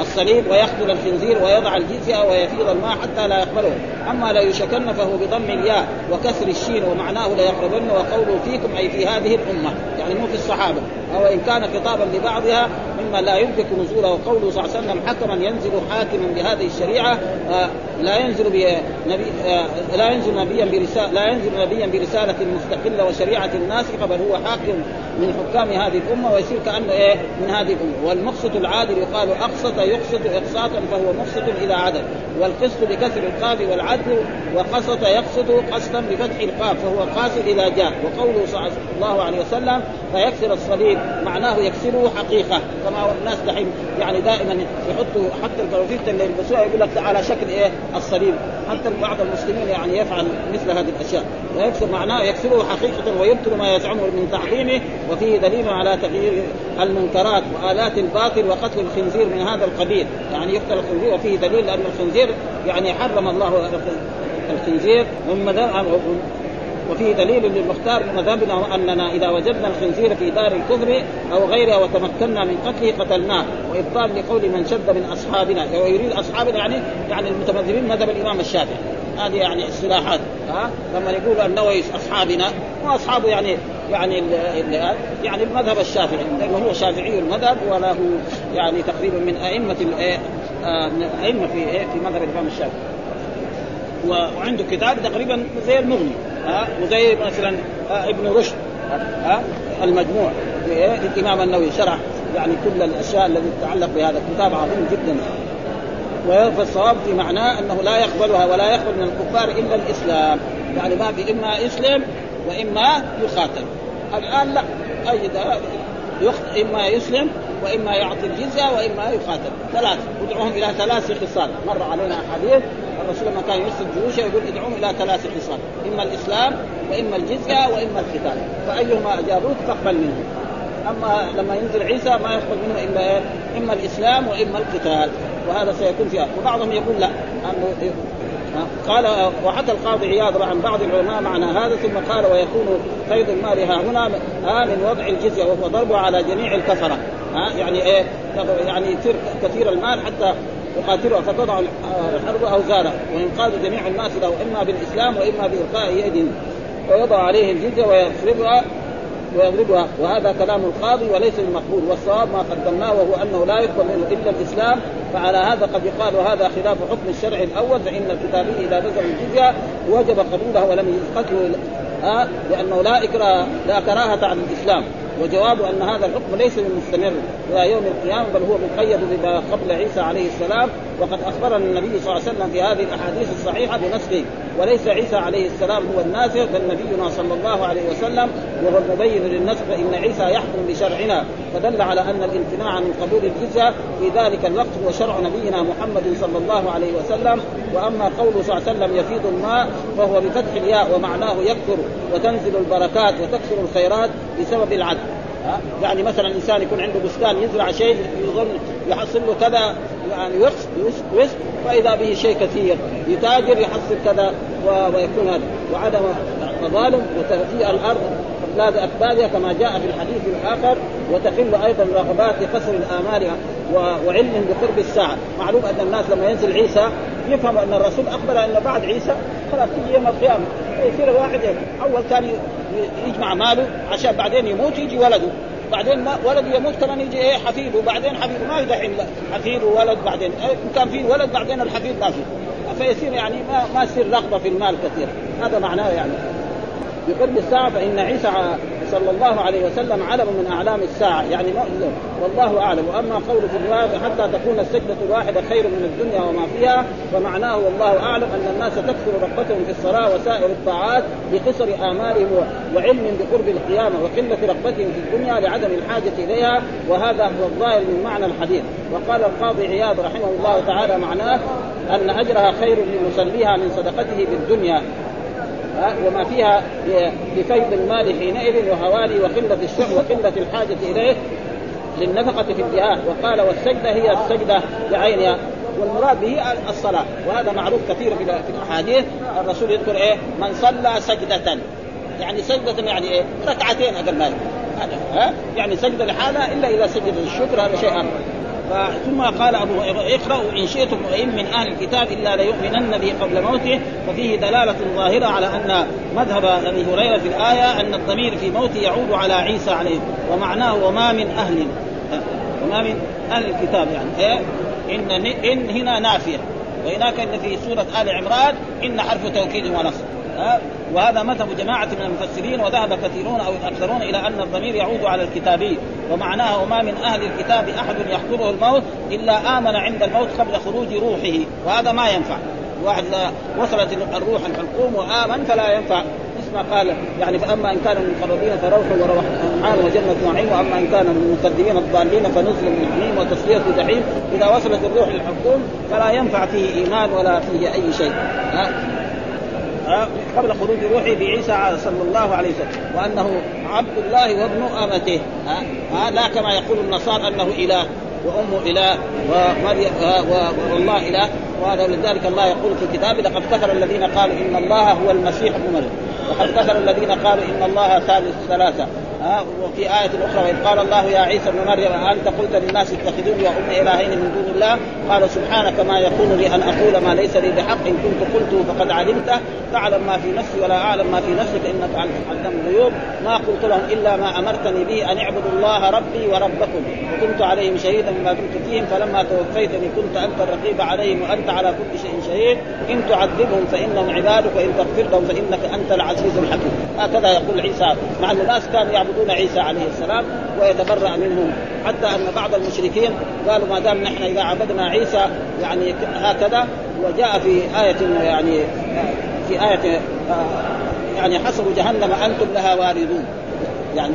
الصليب ويقتل الخنزير ويضع الجزية ويفيض الماء حتى لا يقبله. أما لا يشكن فهو بضم الياء وكسر الشين ومعناه لا يقربن وقوله فيكم أي في هذه الأمة. يعني مو في الصحابة. أو إن كان خطابا لبعضها مما لا يملك نزوله وقوله صلى الله عليه وسلم حكما ينزل حاكما بهذه الشريعة آه لا ينزل بنبي آه لا ينزل نبيا برسالة لا ينزل نبيا برسالة مستقلة وشريعة ناسخة بل هو حاكم من حكام هذه الأمة ويصير كأنه إيه؟ من هذه الأمة. والمقسط العادل يقال أقسط يقسط إقساطا فهو مقسط إذا عدل. والقسط بكسر القاف والعدل وقسط يقسط قسطا بفتح القاف فهو قاصد إذا جاء وقوله صلى الله عليه وسلم فيكسر الصليب معناه يكسره حقيقة. كما الناس دحين يعني دائما يحطوا حتى الكروفيت اللي يلبسوها يقول لك على شكل إيه؟ الصليب. حتى بعض المسلمين يعني يفعل مثل هذه الأشياء. ويكسر معناه يكسره حقيقة ويبطل ما يزعمه من تعظيمه وفيه دليل على تغيير المنكرات وآلات الباطل وقتل الخنزير من هذا القبيل. يعني يقتل الخنزير وفيه دليل لأن الخنزير يعني حرم الله الخنزير. وفيه دليل للمختار من مذهبنا أننا إذا وجدنا الخنزير في دار الكفر أو غيرها وتمكنا من قتله قتلناه. وإبطال لقول من شد من أصحابنا. ويريد اصحابنا يعني يعني المتمذهبين مذهب الإمام الشافعي. هذه يعني اصطلاحات ها؟ لما يقول النووي أصحابنا واصحابه يعني يعني يعني المذهب الشافعي. لأنه هو شافعي المذهب وله يعني تقريبا من أئمة من أئمة في في مذهب الإمام الشافعي. وعنده كتاب تقريبا زي المغني. ها وزي مثلا ابن رشد ها المجموع للامام النووي شرح يعني كل الأشياء التي تتعلق بهذا الكتاب عظيم جدا. فالصواب في معناه أنه لا يقبلها ولا يقبل من الكفار إلا الإسلام. يعني ما في إما يسلم وإما يقاتل الآن لا أي إما يسلم وإما يعطي الجزية وإما يقاتل ثلاث ادعوهم إلى ثلاث خصال. مر علينا احاديث الرسول لما كان يرسل جيوشه يقول ادعوهم إلى ثلاث خصال. إما الإسلام وإما الجزية وإما القتال. فأيهما أجابوك فاقبل منهم. أما لما ينزل عيسى ما يقبل منه إلا إيه؟ إما الإسلام وإما القتال. وهذا سيكون فيها وبعضهم يقول لا. انه قال وحتى القاضي عياض عن بعض العلماء معنى هذا ثم قال ويكون قيد المال ها هنا من وضع الجزية وهو ضربه على جميع الكفرة. ها؟ يعني إيه؟ يعني يصير كثير المال حتى يقاتلها فتضع الحرب اوزاره وينقاد جميع الناس له إما بالإسلام وإما بإلقاء يد ويضع عليه الجزيه ويفرضها ويضربها. وهذا كلام القاضي وليس المقبول والصواب ما قدمناه وهو أنه لا يقبل منه إلا الإسلام. فعلى هذا قد يقال وهذا خلاف حكم الشرع الأول فإن الكتابي إذا بذل الجزيه وجب قبولها ولم يقتله آه لأنه لا اكراه لا كراهة عن الإسلام. وجواب أن هذا الحكم ليس مستمر إلى يوم القيامة بل هو مقيد بما قبل عيسى عليه السلام وقد اخبرنا النبي صلى الله عليه وسلم في هذه الأحاديث الصحيحة بنسخه وليس عيسى عليه السلام هو الناسخ بل نبينا صلى الله عليه وسلم وهو المبين للنسخ فان عيسى يحكم بشرعنا. فدل على أن الامتناع من قبول الجزية في ذلك الوقت هو شرع نبينا محمد صلى الله عليه وسلم. وأما قوله صلى الله عليه وسلم يفيض الماء فهو بفتح الياء ومعناه يكثر وتنزل البركات وتكثر الخيرات بسبب العدل. يعني مثلا إنسان يكون عنده بستان يزرع شيء يظن يحصل له كذا يعني وسط وسط فإذا به شيء كثير يتاجر يحصل كذا ويكون هذا. وعدم تظالم وتهديء الأرض. واجلاد اكبادها كما جاء في الحديث الآخر وتقل أيضا رغبات قصر الآمال وعلم بقرب الساعة، معلوم أن الناس لما ينزل عيسى يفهم أن الرسول أخبر أن بعد عيسى خلاص تيجي يوم القيامة. يصير الواحد أول كان يجمع ماله عشان بعدين يموت يجي ولده. بعدين ما ولد يموت كمان يجي إيه حفيده. وبعدين حفيده ما يدحين حفيد وولد بعدين. إيه إن كان في ولد بعدين الحفيد ما في فيصير يعني ما ما يصير رغبة في المال كثير هذا معناه يعني. بقرب الساعة فإن عيسى صلى الله عليه وسلم علم من أعلام الساعة. يعني مؤذن والله أعلم. وأما قوله في الرواية حتى تكون السجدة الواحده خير من الدنيا وما فيها فمعناه والله أعلم أن الناس تكثر رغبتهم في الصلاة وسائر الطاعات لقصر آمالهم وعلم بقرب القيامة وقلة رغبتهم في الدنيا لعدم الحاجة إليها. وهذا هو الظاهر من معنى الحديث. وقال القاضي عياض رحمه الله تعالى معناه أن أجرها خير لمصليها من صدقته بالدنيا وما فيها لفيض المال حينئذ وهوالي وقلة الشح وقلة الحاجة إليه للنفقة في الجهاد وقال والسجدة هي السجدة بعينها. والمراد به الصلاة. وهذا معروف كثير في الأحاديث. الرسول يذكر إيه؟ من صلى سجدة. يعني سجدة يعني إيه؟ ركعتين أقل ما ها؟ يعني سجدة لحالها إلا إذا سجد الشكر هذا شيء آخر. ثم قال أبو اقرأوا إن شئتم وإن من أهل الكتاب إلا ليؤمنن به قبل موته ففيه دلالة ظاهرة على أن مذهب أبي هريرة في الآية أن الضمير في موته يعود على عيسى عليه ومعناه وما من أهل وما من أهل الكتاب يعني إيه؟ إن إن هنا نافية وهناك إن في سورة آل عمران إن حرف توكيد ونصر وهذا مذهب جماعة من المفسرين وذهب كثيرون أو الأكثرون إلى أن الضمير يعود على الكتابي ومعناه وما من أهل الكتاب أحد يحضره الموت إلا آمن عند الموت قبل خروج روحه وهذا ما ينفع. واحد وصلت الروح الحلقوم وآمن فلا ينفع. ما قال يعني فأما إن كان من المقربين فروح وروحان وجنة نعيم وأما إن كان من المكذبين الضالين فنزل من حميم وتصفيه جحيم. إذا وصلت الروح للحلقوم فلا ينفع فيه إيمان ولا فيه أي شيء. قبل خروج روحه بعيسى صلى الله عليه وسلم وأنه عبد الله وابن أمته. ها لا كما يقول النصارى أنه إله وامه إله ومريم والله إله. وهذا لذلك الله يقول في كتابه لقد كفر الذين قالوا إن الله هو المسيح ابن مريم. وقد كفر الذين قالوا إن الله ثالث ثلاثة. وفي آية أخرى وإذ قال الله يا عيسى ابن مريم أنت قلت للناس اتخذوني وأمي إلهين من دون الله؟ قال سبحانك ما يكون لي أن أقول ما ليس لي بحق إن كنت قلته فقد علمته تعلم ما في نفسي ولا أعلم ما في نفسك إنك علم الغيوب. ما قلت لهم إلا ما أمرتني به أن اعبدوا الله ربي وربكم. وكنت عليهم شهيدا بما كنت فيهم فلما توفيتني كنت أنت الرقيب عليهم وأنت على كل شيء شهيد. إن تعذبهم فإنهم عبادك وإن تغفر لهم فإنك أنت العزيز الحكيم. هكذا يقول عيسى. مع أن الناس كانوا يعبدون عيسى عليه السلام ويتبرأ منهم. حتى أن بعض المشركين قالوا ما دام نحن إذا عبدنا عيسى يعني هكذا وجاء في آية يعني في آية يعني حصر جهنم أنتم لها واردون. يعني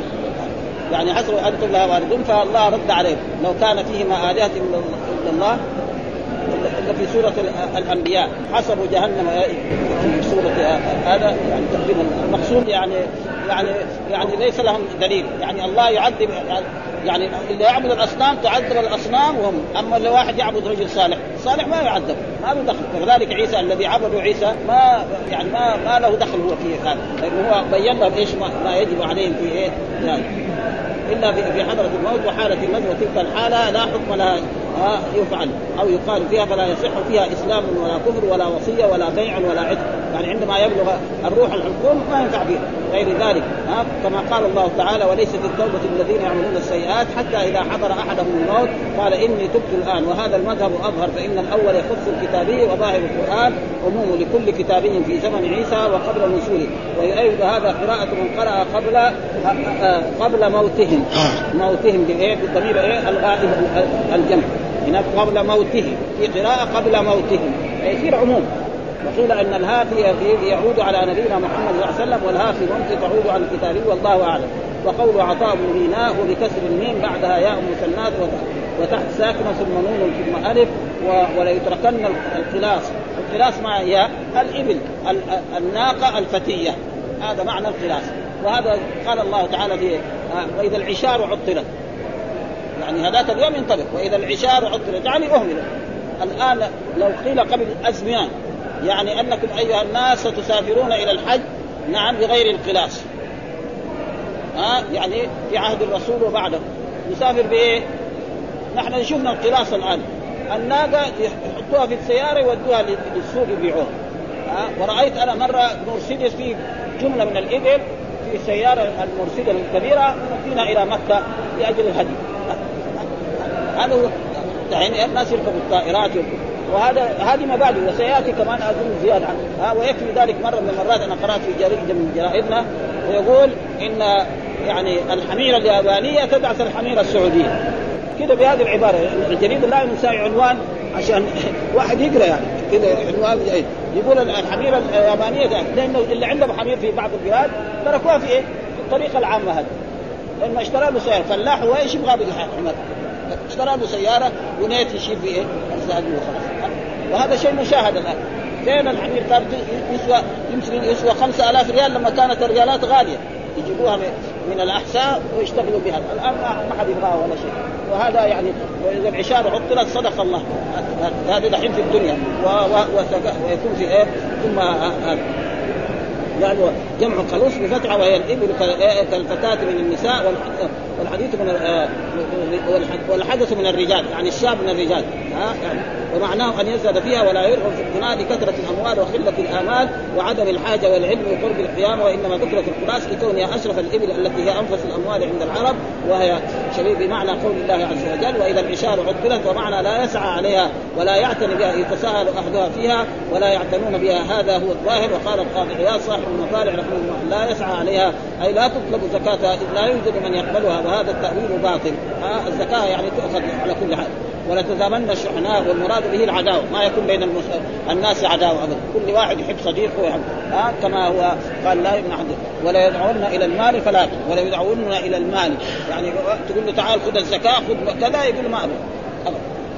يعني حصر أنتم لها واردون فالله رد عليهم لو كان فيهما آلهة إلا الله في سورة الأنبياء. حصروا جهنم في سورة هذا يعني تقريبا المقصود يعني يعني يعني ليس لهم دليل. يعني الله يعذب يعني اللي يعبد الأصنام تعذب الأصنام وهم. أما اللي واحد يعبد رجل صالح صالح ما يعذب ما له دخل. كذلك عيسى الذي عبدوا عيسى ما يعني ما ما له دخل هو في هذا. لأنه هو بين لهم إيش ما يجب عليهم في إيه؟ يعني إلا في حضرة الموت وحالة الموت وتلك الحالة لا حكم لها. يفعل أو يقال فيها فلا يصح فيها إسلام ولا كفر ولا وصية ولا بيع ولا عتق. يعني عندما يبلغ الروح الحكم ما ينفع فيها. غير ذلك ها كما قال الله تعالى وليست التوبة الذين يعملون السيئات حتى إذا حضر أحدهم الموت قال إني تبت الآن. وهذا المذهب أظهر فإن الأول يخص الكتابي وظاهر القرآن عموم لكل كتابي في زمن عيسى وقبل نزوله. ويؤيد هذا قراءة من قرأ قبل قبل موتهم. موتهم بايه بالضمير إيه؟ الغائب الجمع. هناك قبل موته في قراءة قبل موتهم يصير عموم وقيل أن الهاء يعود على نبينا محمد صلى الله عليه وسلم والهاء في موته تعود على الكتابي والله أعلم. وقول عطاء بن ميناء بكسر الميم بعدها ياء مثنات وتحت ساكنة ثم نون ثم ألف وليتركن القلاص. القلاص مع ياء الإبل الناقة الفتية. هذا معنى القلاص. وهذا قال الله تعالى في وإذا العشار عطلت. يعني هذاك اليوم ينطلق وإذا العشار عطلت يعني اهملت الآن لو قيل قبل ازمان يعني أنكم أيها الناس ستسافرون إلى الحج نعم بغير القلاص. ها؟ يعني في عهد الرسول وبعده. يسافر بإيه؟ نحن شفنا القلاص الآن. الناقة يحطوها في السيارة يودوها للسوق يبيعوها. ها؟ ورأيت أنا مرة مرسيدس في جملة من الإبل في السياره المرسيدس الكبيرة فينا إلى مكة لأجل الهدي. هذا هو يعني الناس يركبوا الطائرات وهذا هذه مبادئ وسيأتي كمان اظن زيادة عنه. ها ويكفي ذلك مرة من المرات أنا قرأت في جريدة من جرائدنا ويقول إن يعني الحميرة اليابانية تدعس الحميرة السعودية. كده بهذه العبارة الجريدة لا نساوي عنوان عشان *laughs* واحد يقرأ يعني. كده عنوان جيد. يقول الحميرة اليابانية لأنه اللي عندهم حمير في بعض البلاد تركوها في إيه؟ في الطريقة العامة هذه. لما اشترى له فلاح وإيش يبغى بالحمار اشترى له سيارة ونيت يشيل في إيه؟ الزاد وخلاص. وهذا شيء مشاهد الآن. فين الحمير كان يسوى يمكن يسوى 5000 ريال لما كانت الريالات غالية. يجيبوها من الأحساء ويشتغلوا بها. الآن ما حد يبغاها ولا شيء. وهذا يعني واذا العشار عطلت صدق الله. هذا دحين في الدنيا. ويكون في إيه؟ ثم هذا. يعني جمع قلوص بفتحة وهي الإبل كالفتاة من النساء والحديث من والحدث من الرجال يعني الشاب من الرجال ها؟ يعني ومعناه أن يزهد فيها ولا يرغب في الغناء لكثرة الأموال وقله الآمال وعدم الحاجة والعلم وقرب القيامة وإنما ذكرت القلاص لكونها أشرف الإبل التي هي أنفس الأموال عند العرب وهي شبيه بمعنى قول الله عز وجل وإذا العشار عطلت ومعنى لا يسعى عليها ولا يعتني بها يتساهل اهلها فيها ولا يعتنون بها هذا هو الظاهر. وقال القاضي عياض صاحب المطالع رحمه الله لا يسعى عليها أي لا تطلب زكاتها إذ لا يوجد من يقبلها وهذا التأويل باطل. آه الزكاة يعني تؤخذ على كل حال. ولتزامن الشحناء والمراد به العداوة. ما يكون بين. الناس عداوة ابدا. كل واحد يحب صديقه ويحب. ها كما هو قال لا يمنع ولا يدعون إلى المال فلا ولا يدعون إلى المال. يعني تقول له تعال خذ الزكاة خذ كذا يقول ما ابدا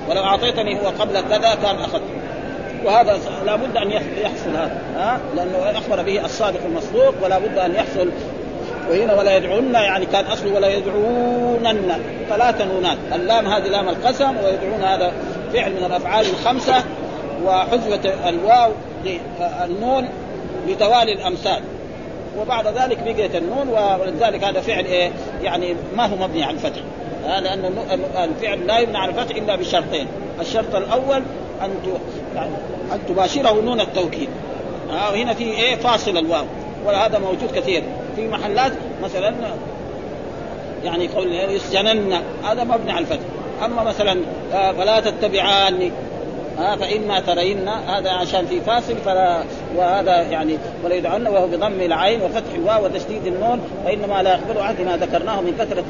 ولو أعطيتني هو قبل كذا كان اخذ وهذا لابد أن يحصل هذا. ها لأنه أخبر به الصادق المصدوق ولا بد أن يحصل وهنا ولا يدعون يعني كان اصله ولا يدعونن. ثلاث نونات اللام هذه لام القسم ويدعون هذا فعل من الأفعال الخمسة وحذفت الواو النون لتوالي الأمثال. وبعد ذلك بقيت النون ولذلك هذا فعل إيه؟ يعني ما هو مبني على الفتح. لأن الفعل لا يبنى على الفتح إلا بشرطين. الشرط الأول أن أن تباشره نون التوكيد. وهنا في إيه؟ فاصل الواو. وهذا موجود كثير. في محلات مثلا يعني قول يسجنن هذا مبني على الفتح. أما مثلا فلا تتبعاني ها فإما ترين هذا عشان في فاصل فلا وهذا يعني ولا يدعون وهو بضم العين وفتح الواو وتشديد النون وانما لا يخبر عن ما ذكرناه من كثرة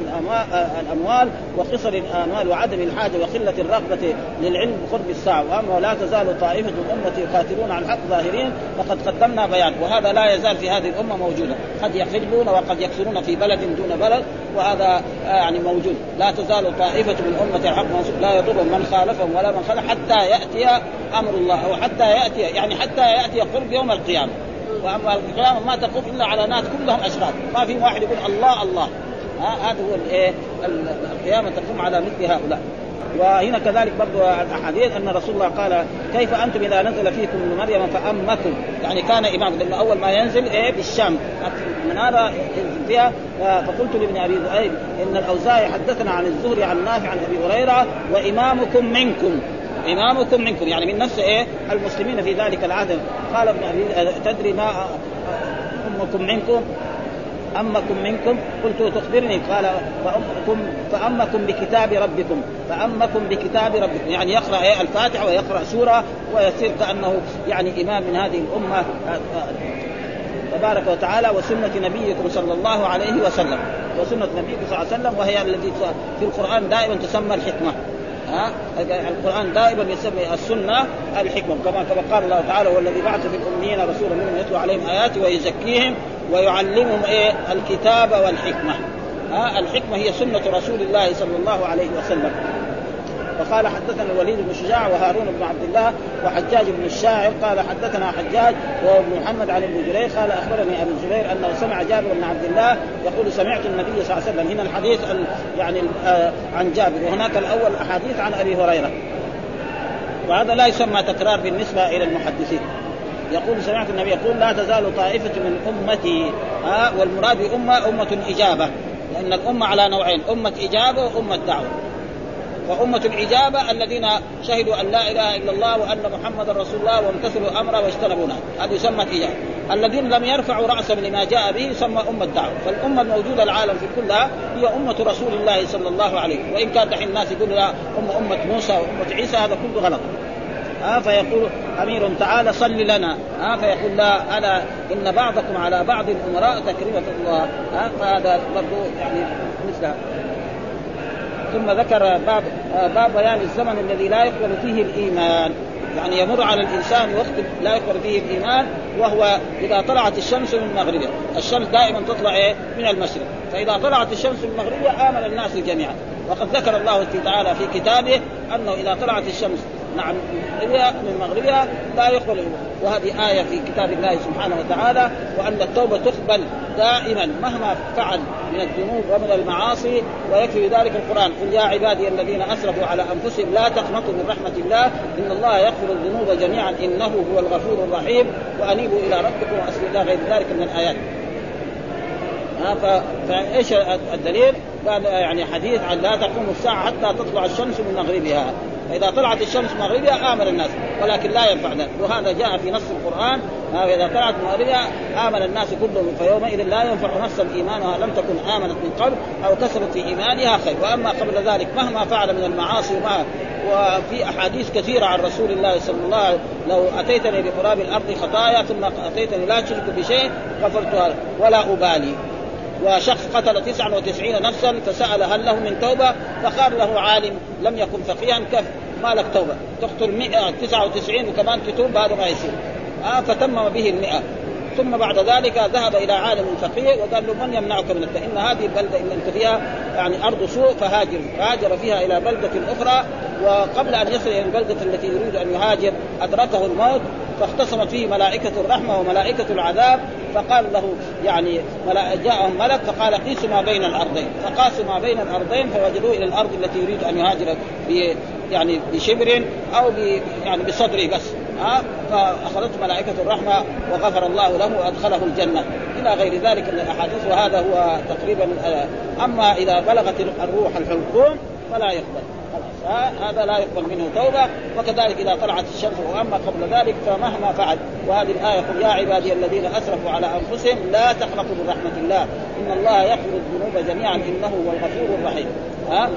الأموال وقصر الأموال وعدم الحاجة وقلة الرغبة للعلم بقرب الساعة. وأما لا تزال طائفة من امتي يقاتلون على الحق ظاهرين فقد قدمنا بيان. وهذا لا يزال في هذه الأمة موجودا قد يخلون وقد يكسرون في بلد دون بلد وهذا يعني موجود. لا تزال طائفة من امه الحق لا يضر من خالفهم ولا من خالف حتى يأتي أمر الله أو حتى يأتي يعني حتى يأتي قرب يوم القيامة. وأما القيامة ما تقوم إلا على ناس كلهم اشرار ما في واحد يقول الله الله. هذا هو الايه القيامة تقوم على مثل هؤلاء. وهنا كذلك برضو الأحاديث أن رسول الله قال كيف أنتم إذا نزل فيكم ابن مريم فأمكم؟ يعني كان إمام لأنه أول ما ينزل إيه بالشام. منارة فيها فقلت لابن أبي ذؤيب إن الأوزاعي حدثنا عن الزهري عن نافع عن أبي هريرة وإمامكم منكم. إمامكم منكم. يعني من نفس إيه؟ المسلمين في ذلك العهد. قال ابن ابي تدري ما أمكم منكم؟ أمكم منكم؟ قلت تخبرني. قال فامكم فأمكم بكتاب ربكم. فأمكم بكتاب ربكم. يعني يقرأ إيه؟ الفاتحة ويقرأ سورة ويصير كأنه يعني إمام من هذه الأمة. تبارك وتعالى وسنة نبيكم صلى الله عليه وسلم. وسنة نبيكم صلى الله عليه وسلم وهي التي في القرآن دائما تسمى الحكمة. ها؟ القرآن دائما يسمي السنة الحكمة كما كما قال الله تعالى والذي بعث في الأميين رسولا منهم يتلو عليهم اياته ويزكيهم ويعلمهم إيه؟ الكتاب والحكمة. ها؟ الحكمة هي سنة رسول الله صلى الله عليه وسلم. وقال حدثنا الوليد بن شجاع وهارون بن عبد الله وحجاج بن الشاعر قال حدثنا حجاج وهو ابن محمد عن ابن جرير قال أخبرني أبو الزبير أنه سمع جابر بن عبد الله يقول سمعت النبي صلى الله عليه وسلم هنا الحديث يعني آه عن جابر وهناك الأول أحاديث عن أبي هريرة. وهذا لا يسمى تكرار بالنسبة إلى المحدثين. يقول سمعت النبي يقول لا تزال طائفة من أمتي ها والمراد بأمة أمة إجابة لأن الأمة على نوعين أمة إجابة وأمة دعوة. وأمة الإجابة الذين شهدوا أن لا إله إلا الله وأن محمد رسول الله وامتثلوا أمره واجتنبوا هذه يسمى إجابة الذين لم يرفعوا رأسا لما جاء به يسمى أمة دعوة فالأمة الموجودة العالم في كلها هي أمة رسول الله صلى الله عليه وإن كان دحين الناس يقول لا أمة أمة موسى وأمة عيسى هذا كله غلط. ها فيقول أمير تعالى صل لنا. ها فيقول لا أنا إن بعضكم على بعض الامراء تكريمة الله. ها فهذا برضه يعني مثل ثم ذكر باب باب بيان الزمن الذي لا يقبل فيه الإيمان. يعني يمر على الإنسان وقت لا يقبل فيه الإيمان وهو إذا طلعت الشمس من مغربها، الشمس دائما تطلع إيه؟ من المشرق، فإذا طلعت الشمس من مغربها آمن الناس جميعا، وقد ذكر الله تعالى في كتابه أنه إذا طلعت الشمس نعم من مغربها لا يقبل. وهذه آية في كتاب الله سبحانه وتعالى وأن التوبة تقبل دائما مهما فعل من الذنوب ومن المعاصي ويكفي ذلك القرآن. قل يا عبادي الذين أسرفوا على أنفسهم لا تقنطوا من رحمة الله إن الله يغفر الذنوب جميعا إنه هو الغفور الرحيم وأنيبوا إلى ربكم وأسلوا إلى غير ذلك من الآيات. فايش الدليل؟ قال يعني حديث عن لا تقوم الساعة حتى تطلع الشمس من مغربها. فإذا طلعت الشمس مغربها آمن الناس ولكن لا ينفع ذلك وهذا جاء في نص القرآن. فإذا طلعت مغربها آمن الناس كلهم فيومئذ لا ينفع نفسا إيمانها لم تكن آمنت من قبل أو كسبت في إيمانها خير. وأما قبل ذلك مهما فعل من المعاصي وما وفي أحاديث كثيرة عن رسول الله صلى الله عليه وسلم لو أتيتني بقراب الأرض خطايا ثم أتيتني لا تشرك بشيء غفرتها ولا أبالي. وشخص قتل 99 نفسا فسأل هل له من توبة فقال له عالم لم يكن فقيها كف ما لك توبة؟ تقتل 199 وكمان تتوب هذا ما يصير. آه فتمم به المئة. ثم بعد ذلك ذهب إلى عالم فقيه وقال له من يمنعك من التوبة إن هذه البلدة إن أنت فيها يعني أرض سوء فهاجر. فهاجر فيها إلى بلدة أخرى وقبل أن يصل إلى البلدة التي يريد أن يهاجر أدركه الموت فاختصمت فيه ملائكة الرحمة وملائكة العذاب فقال له يعني جاءهم ملك فقال قيسوا ما بين الأرضين. فقاسوا ما بين الأرضين فوجدوه إلى الأرض التي يريد أن يهاجر يعني بشبر أو يعني بصدره بس. ها فاخذته ملائكة الرحمة وغفر الله له وأدخله الجنة. إلى غير ذلك من الأحاديث وهذا هو تقريبا أما إذا بلغت الروح الحلقوم فلا يقبل. هذا لا يقبل منه توبة وكذلك إذا طلعت الشمس وأما قبل ذلك فمهما فعل. وهذه الآية قل يا عبادي الذين أسرفوا على أنفسهم لا تقنطوا من رحمة الله. إن الله يغفر الذنوب جميعا إنه هو الغفور الرحيم. ها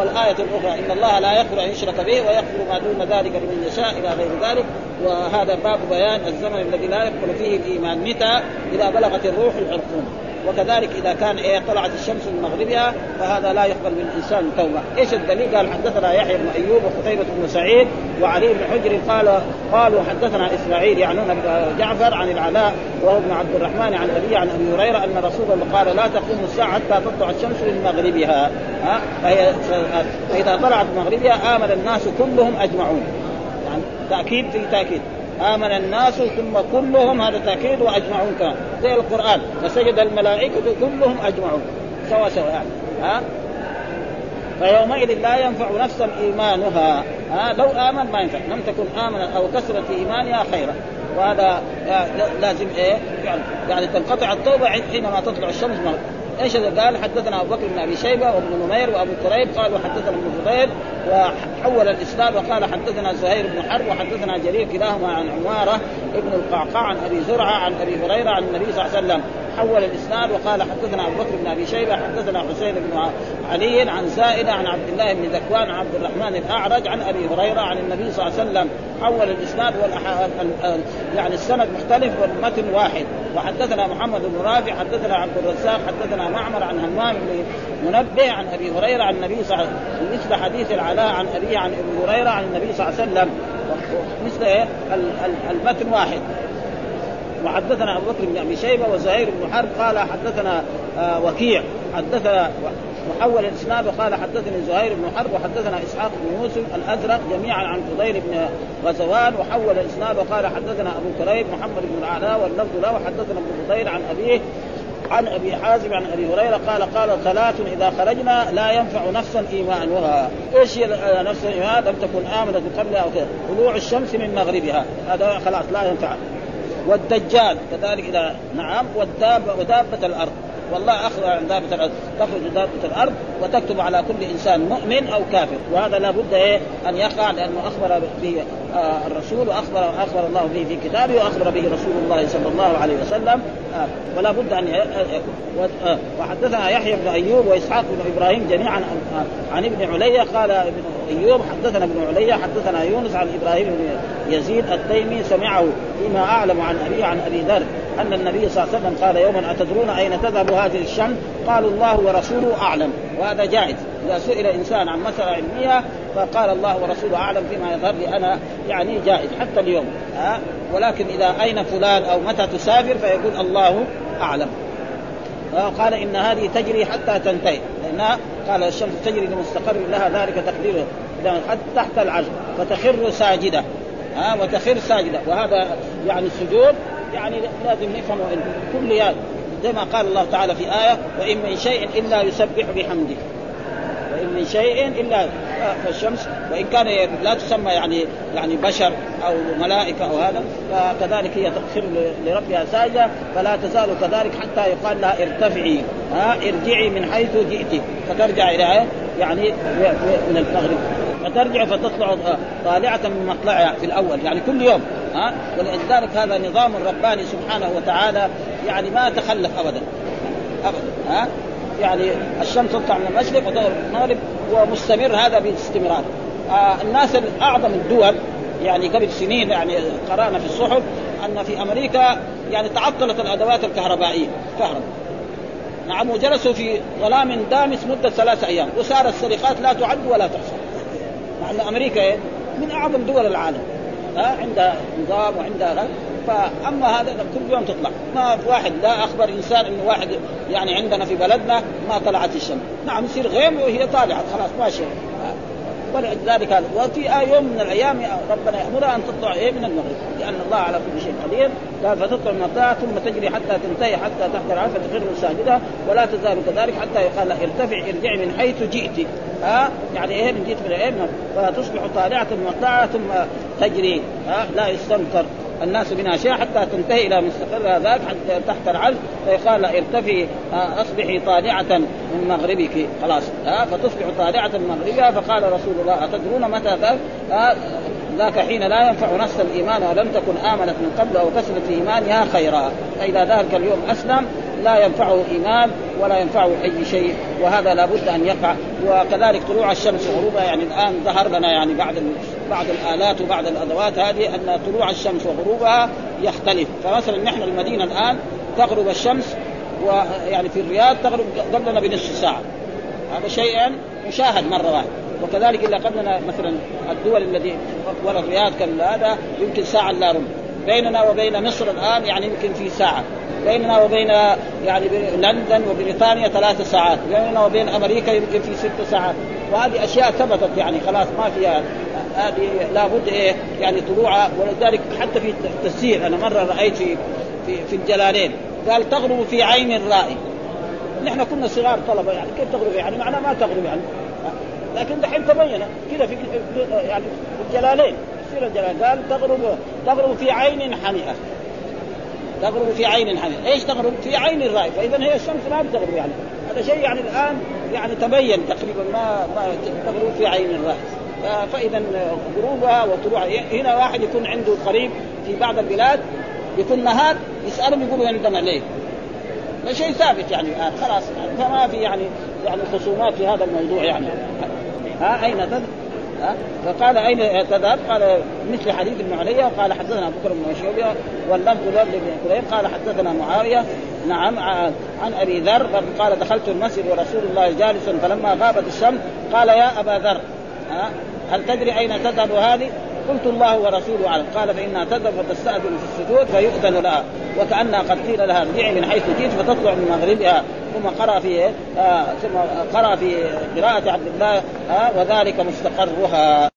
والآية الأخرى إن الله لا يغفر أن يشرك به ويغفر ما دون ذلك لمن يشاء إلى غير ذلك. وهذا باب بيان الزمن الذي لا يقبل فيه الإيمان. متى؟ إذا بلغت الروح الحلقوم وكذلك إذا كان إيه طلعت الشمس من مغربها فهذا لا يقبل من الإنسان توبة، إيش الدليل؟ قال حدثنا يحيى بن أيوب وقتيبة بن سعيد وعلي بن حجر قال قالوا حدثنا إسماعيل يعنون جعفر عن العلاء وهو ابن عبد الرحمن عن أبي عن أبي هريرة أن رسول الله قال لا تقوم الساعة حتى تطلع الشمس من مغربها. ها؟ فهي فإذا طلعت مغربها آمن الناس كلهم أجمعون. يعني تأكيد في تأكيد. آمن الناس ثم كلهم هذا تأكيد وأجمعون كان. زي القرآن. فسجد الملائكة كلهم أجمعون. سوا سوا يعني. ها؟ فيومئذ لا ينفع نفسا إيمانها. ها؟ لو آمن ما ينفع. لم تكن آمنت أو كسرت في إيمانها خيرا. وهذا لازم إيه؟ يعني, يعني تنقطع التوبة حينما تطلع الشمس إيش قال حدثنا أبو بكر بن أبي شيبة وابن نمير وأبو كريب قالوا حدثنا ابن فضيل وحول الإسناد وقال حدثنا زهير بن حرب وحدثنا جرير كلاهما عن عمارة ابن القعقاع عن أبي زرعة عن أبي هريرة عن النبي صلى الله عليه وسلم. حول الإسناد وقال حدثنا أبو بكر بن أبي شيبة حدثنا حسين بن علي عن زائده عن عبد الله بن ذكوان عن عبد الرحمن الأعرج عن أبي هريرة عن النبي صلى الله عليه وسلم. حول الإسناد والأح... يعني السند مختلف والمتن واحد. وحدثنا محمد بن رافع حدثنا عبد الرزاق حدثنا معمر عن همام بن منبه عن أبي هريرة عن النبي صلى الله عليه وسلم. مثل حديث العلاء عن أبي عن أبي هريرة عن النبي صلى الله عليه وسلم. مثل إيه؟ المتن واحد. وحدثنا أبو بكر بن أبي شيبة وزهير بن حرب قال حدثنا آه وكيع. حدثنا وحول الإسناد وقال حدثني زهير بن حرب وحدثنا إسحاق بن يوسف الأزرق جميعا عن فضيل بن غزوان. وحول الإسناد وقال حدثنا أبو كريب محمد بن العلاء واللفظ له. وحدثنا ابن فضيل عن أبيه عن أبي حازم عن أبي هريرة قال قال ثلاث إذا خرجنا لا ينفع نفسا ايمانها، إيش هي نفس الايمان؟ لم تكن آمنة قبل أو طلوع الشمس من مغربها، هذا خلاص لا ينفع. والدجال كذلك إذا نعم والدابه ودابة الأرض. والله أخذ عن دابة الأرض. تخرج دابة الأرض وتكتب على كل إنسان مؤمن أو كافر. وهذا لابد إيه؟ أن يقع لأنه أخبر به. الرسول واخبر أخبر الله به في كتابه وأخبر به رسول الله صلى الله عليه وسلم آه ولا بد أن يكون آه وحدثنا يحيى بن أيوب وإسحاق بن إبراهيم جميعا عن ابن علي قال ابن أيوب حدثنا ابن علي حدثنا يونس عن إبراهيم بن يزيد التيمي سمعه فيما أعلم عن ابي عن أبي ذر أن النبي صلى الله عليه وسلم قال يوما أتدرون أين تذهب هذه الشمس؟ قالوا الله ورسوله أعلم وهذا جائز. إذا سئل إنسان عن مسألة علمية فقال الله ورسوله أعلم فيما يظهر لي أنا يعني جائز حتى اليوم. ها؟ ولكن إذا أين فلان أو متى تسافر فيقول الله أعلم. قال إن هذه تجري حتى تنتهي. لانها قال الشمس تجري لمستقر لها ذلك تقديره. حتى تحت العرش فتخر ساجدة. ها؟ وتخر ساجدة. وهذا يعني السجود يعني لازم نفهمه إن كل يوم زي ما قال الله تعالى في آية وإن من شيء إلا يسبح بحمده. وإن من شيء إلا فالشمس وإن كان لا تسمى يعني يعني بشر أو ملائكة أو هذا فكذلك هي تخر لربها ساجدة فلا تزال كذلك حتى يقال لها ارتفعي. ها ارجعي من حيث جئت. فترجع إلى يعني من المغرب فترجع فتطلع طالعة من مطلعها في الأول يعني كل يوم ها؟ ولذلك هذا نظام رباني سبحانه وتعالى يعني ما تخلف ابدا ابدا ها؟ يعني الشمس تطلع من المشرق وتغرب من المغرب ومستمر هذا باستمرار. آه الناس اعظم الدول يعني قبل سنين يعني قرأنا في الصحف أن في أمريكا يعني تعطلت الأدوات الكهربائية كهرباء نعم وجلسوا في ظلام دامس مدة ثلاث أيام وصارت السرقات لا تعد ولا تحصى. مع ان أمريكا من أعظم دول العالم. ها؟ عندها نظام وعندها غير فأما هذا كل يوم تطلع. ما في واحد لا أخبر إنسان إنه واحد يعني عندنا في بلدنا ما طلعت الشمس. نعم يصير غيم وهي طالعة خلاص ماشيه ولذلك هذا. وفي يوم من الأيام ربنا يأمرها أن تطلع إيه؟ من المغرب. لأن الله على كل شيء قدير. قال فتطلع من الطاعة ثم تجري حتى تنتهي حتى تحت العرش فتخر ساجدة ولا تزال كذلك حتى يقال ارتفع ارجعي من حيث جئت. ها؟ يعني إيه؟ من جئت من إيه فتصبح طالعة مطلعة ثم تجري. ها؟ لا يستنكر. الناس منها شيء حتى تنتهي إلى مستقرها ذاك حتى تحت العرش فيقال ارتفعي اصبحي طالعة من مغربك. خلاص. ها؟ فتصبح طالعة من مغربها فقال رسول الله أتدرون متى ذاك ذاك حين لا ينفع نفسا الإيمان ولم تكن آمنت من قبل أو كسبت في إيمانها خيرا. فإذا ذلك اليوم أسلم لا ينفعه إيمان ولا ينفعه أي شيء وهذا لابد أن يقع. وكذلك طلوع الشمس وغروبها يعني الآن ظهر لنا يعني بعد بعض الآلات وبعض الأدوات هذه أن طلوع الشمس وغروبها يختلف. فمثلا نحن المدينة الآن تغرب الشمس ويعني في الرياض تغرب قبلنا بنصف ساعة. هذا شيء مشاهد مرة واحدة. وكذلك الا قبلنا مثلا الدول التي ورا الرياض هذا يمكن ساعة الا ربع بيننا وبين مصر الآن يعني يمكن في ساعة. بيننا وبين يعني لندن وبريطانيا ثلاث ساعات. بيننا وبين أمريكا يمكن في ست ساعات. وهذه أشياء ثبتت يعني خلاص ما فيها هذه لابد إيه يعني طلوعها ولذلك حتى في التفسير أنا مرة رأيت في في, في الجلالين. قال تغرب في عين الرائي. نحن كنا صغار طلبة يعني كيف تغرب يعني؟ معناه ما تغرب يعني. لكن دحين تبين كذا في يعني في الجلالين. تفسير الجلال قال تغرب تغرب في عين حمئه تغرب في عين حمئه إيش تغرب في عين الرائي فإذا هي الشمس ما بتغرب يعني. هذا شيء يعني الآن يعني تبين تقريبا ما ما تغرب في عين الرائي فاذا غروبها وطلوعها. هنا واحد يكون عنده قريب في بعض البلاد يكون نهار يسألهم يقولوا عندنا؟ ده شيء ثابت يعني الآن. خلاص فما في يعني يعني خصومات في هذا الموضوع يعني. ها أين تذهب؟ فقال أين تذهب؟ قال مثل حديث ابن علي قال حدثنا بكر بن مشهور واللفظ لفظ بن كليب قال حدثنا معاوية نعم عن أبي ذر قال دخلت المسجد ورسول الله جالس فلما غابت الشمس قال يا أبا ذر هل تدري أين تذهب هذه؟ قلت الله ورسوله أعلم. قال فإنها تذهب وتستأذن في السجود فيؤذن لها. وكأنها قد قيل لها ارجعي من حيث جئت فتطلع من مغربها. ثم قرأ في آه ثم قرأ في قراءة عبد الله آه وذلك مستقرها.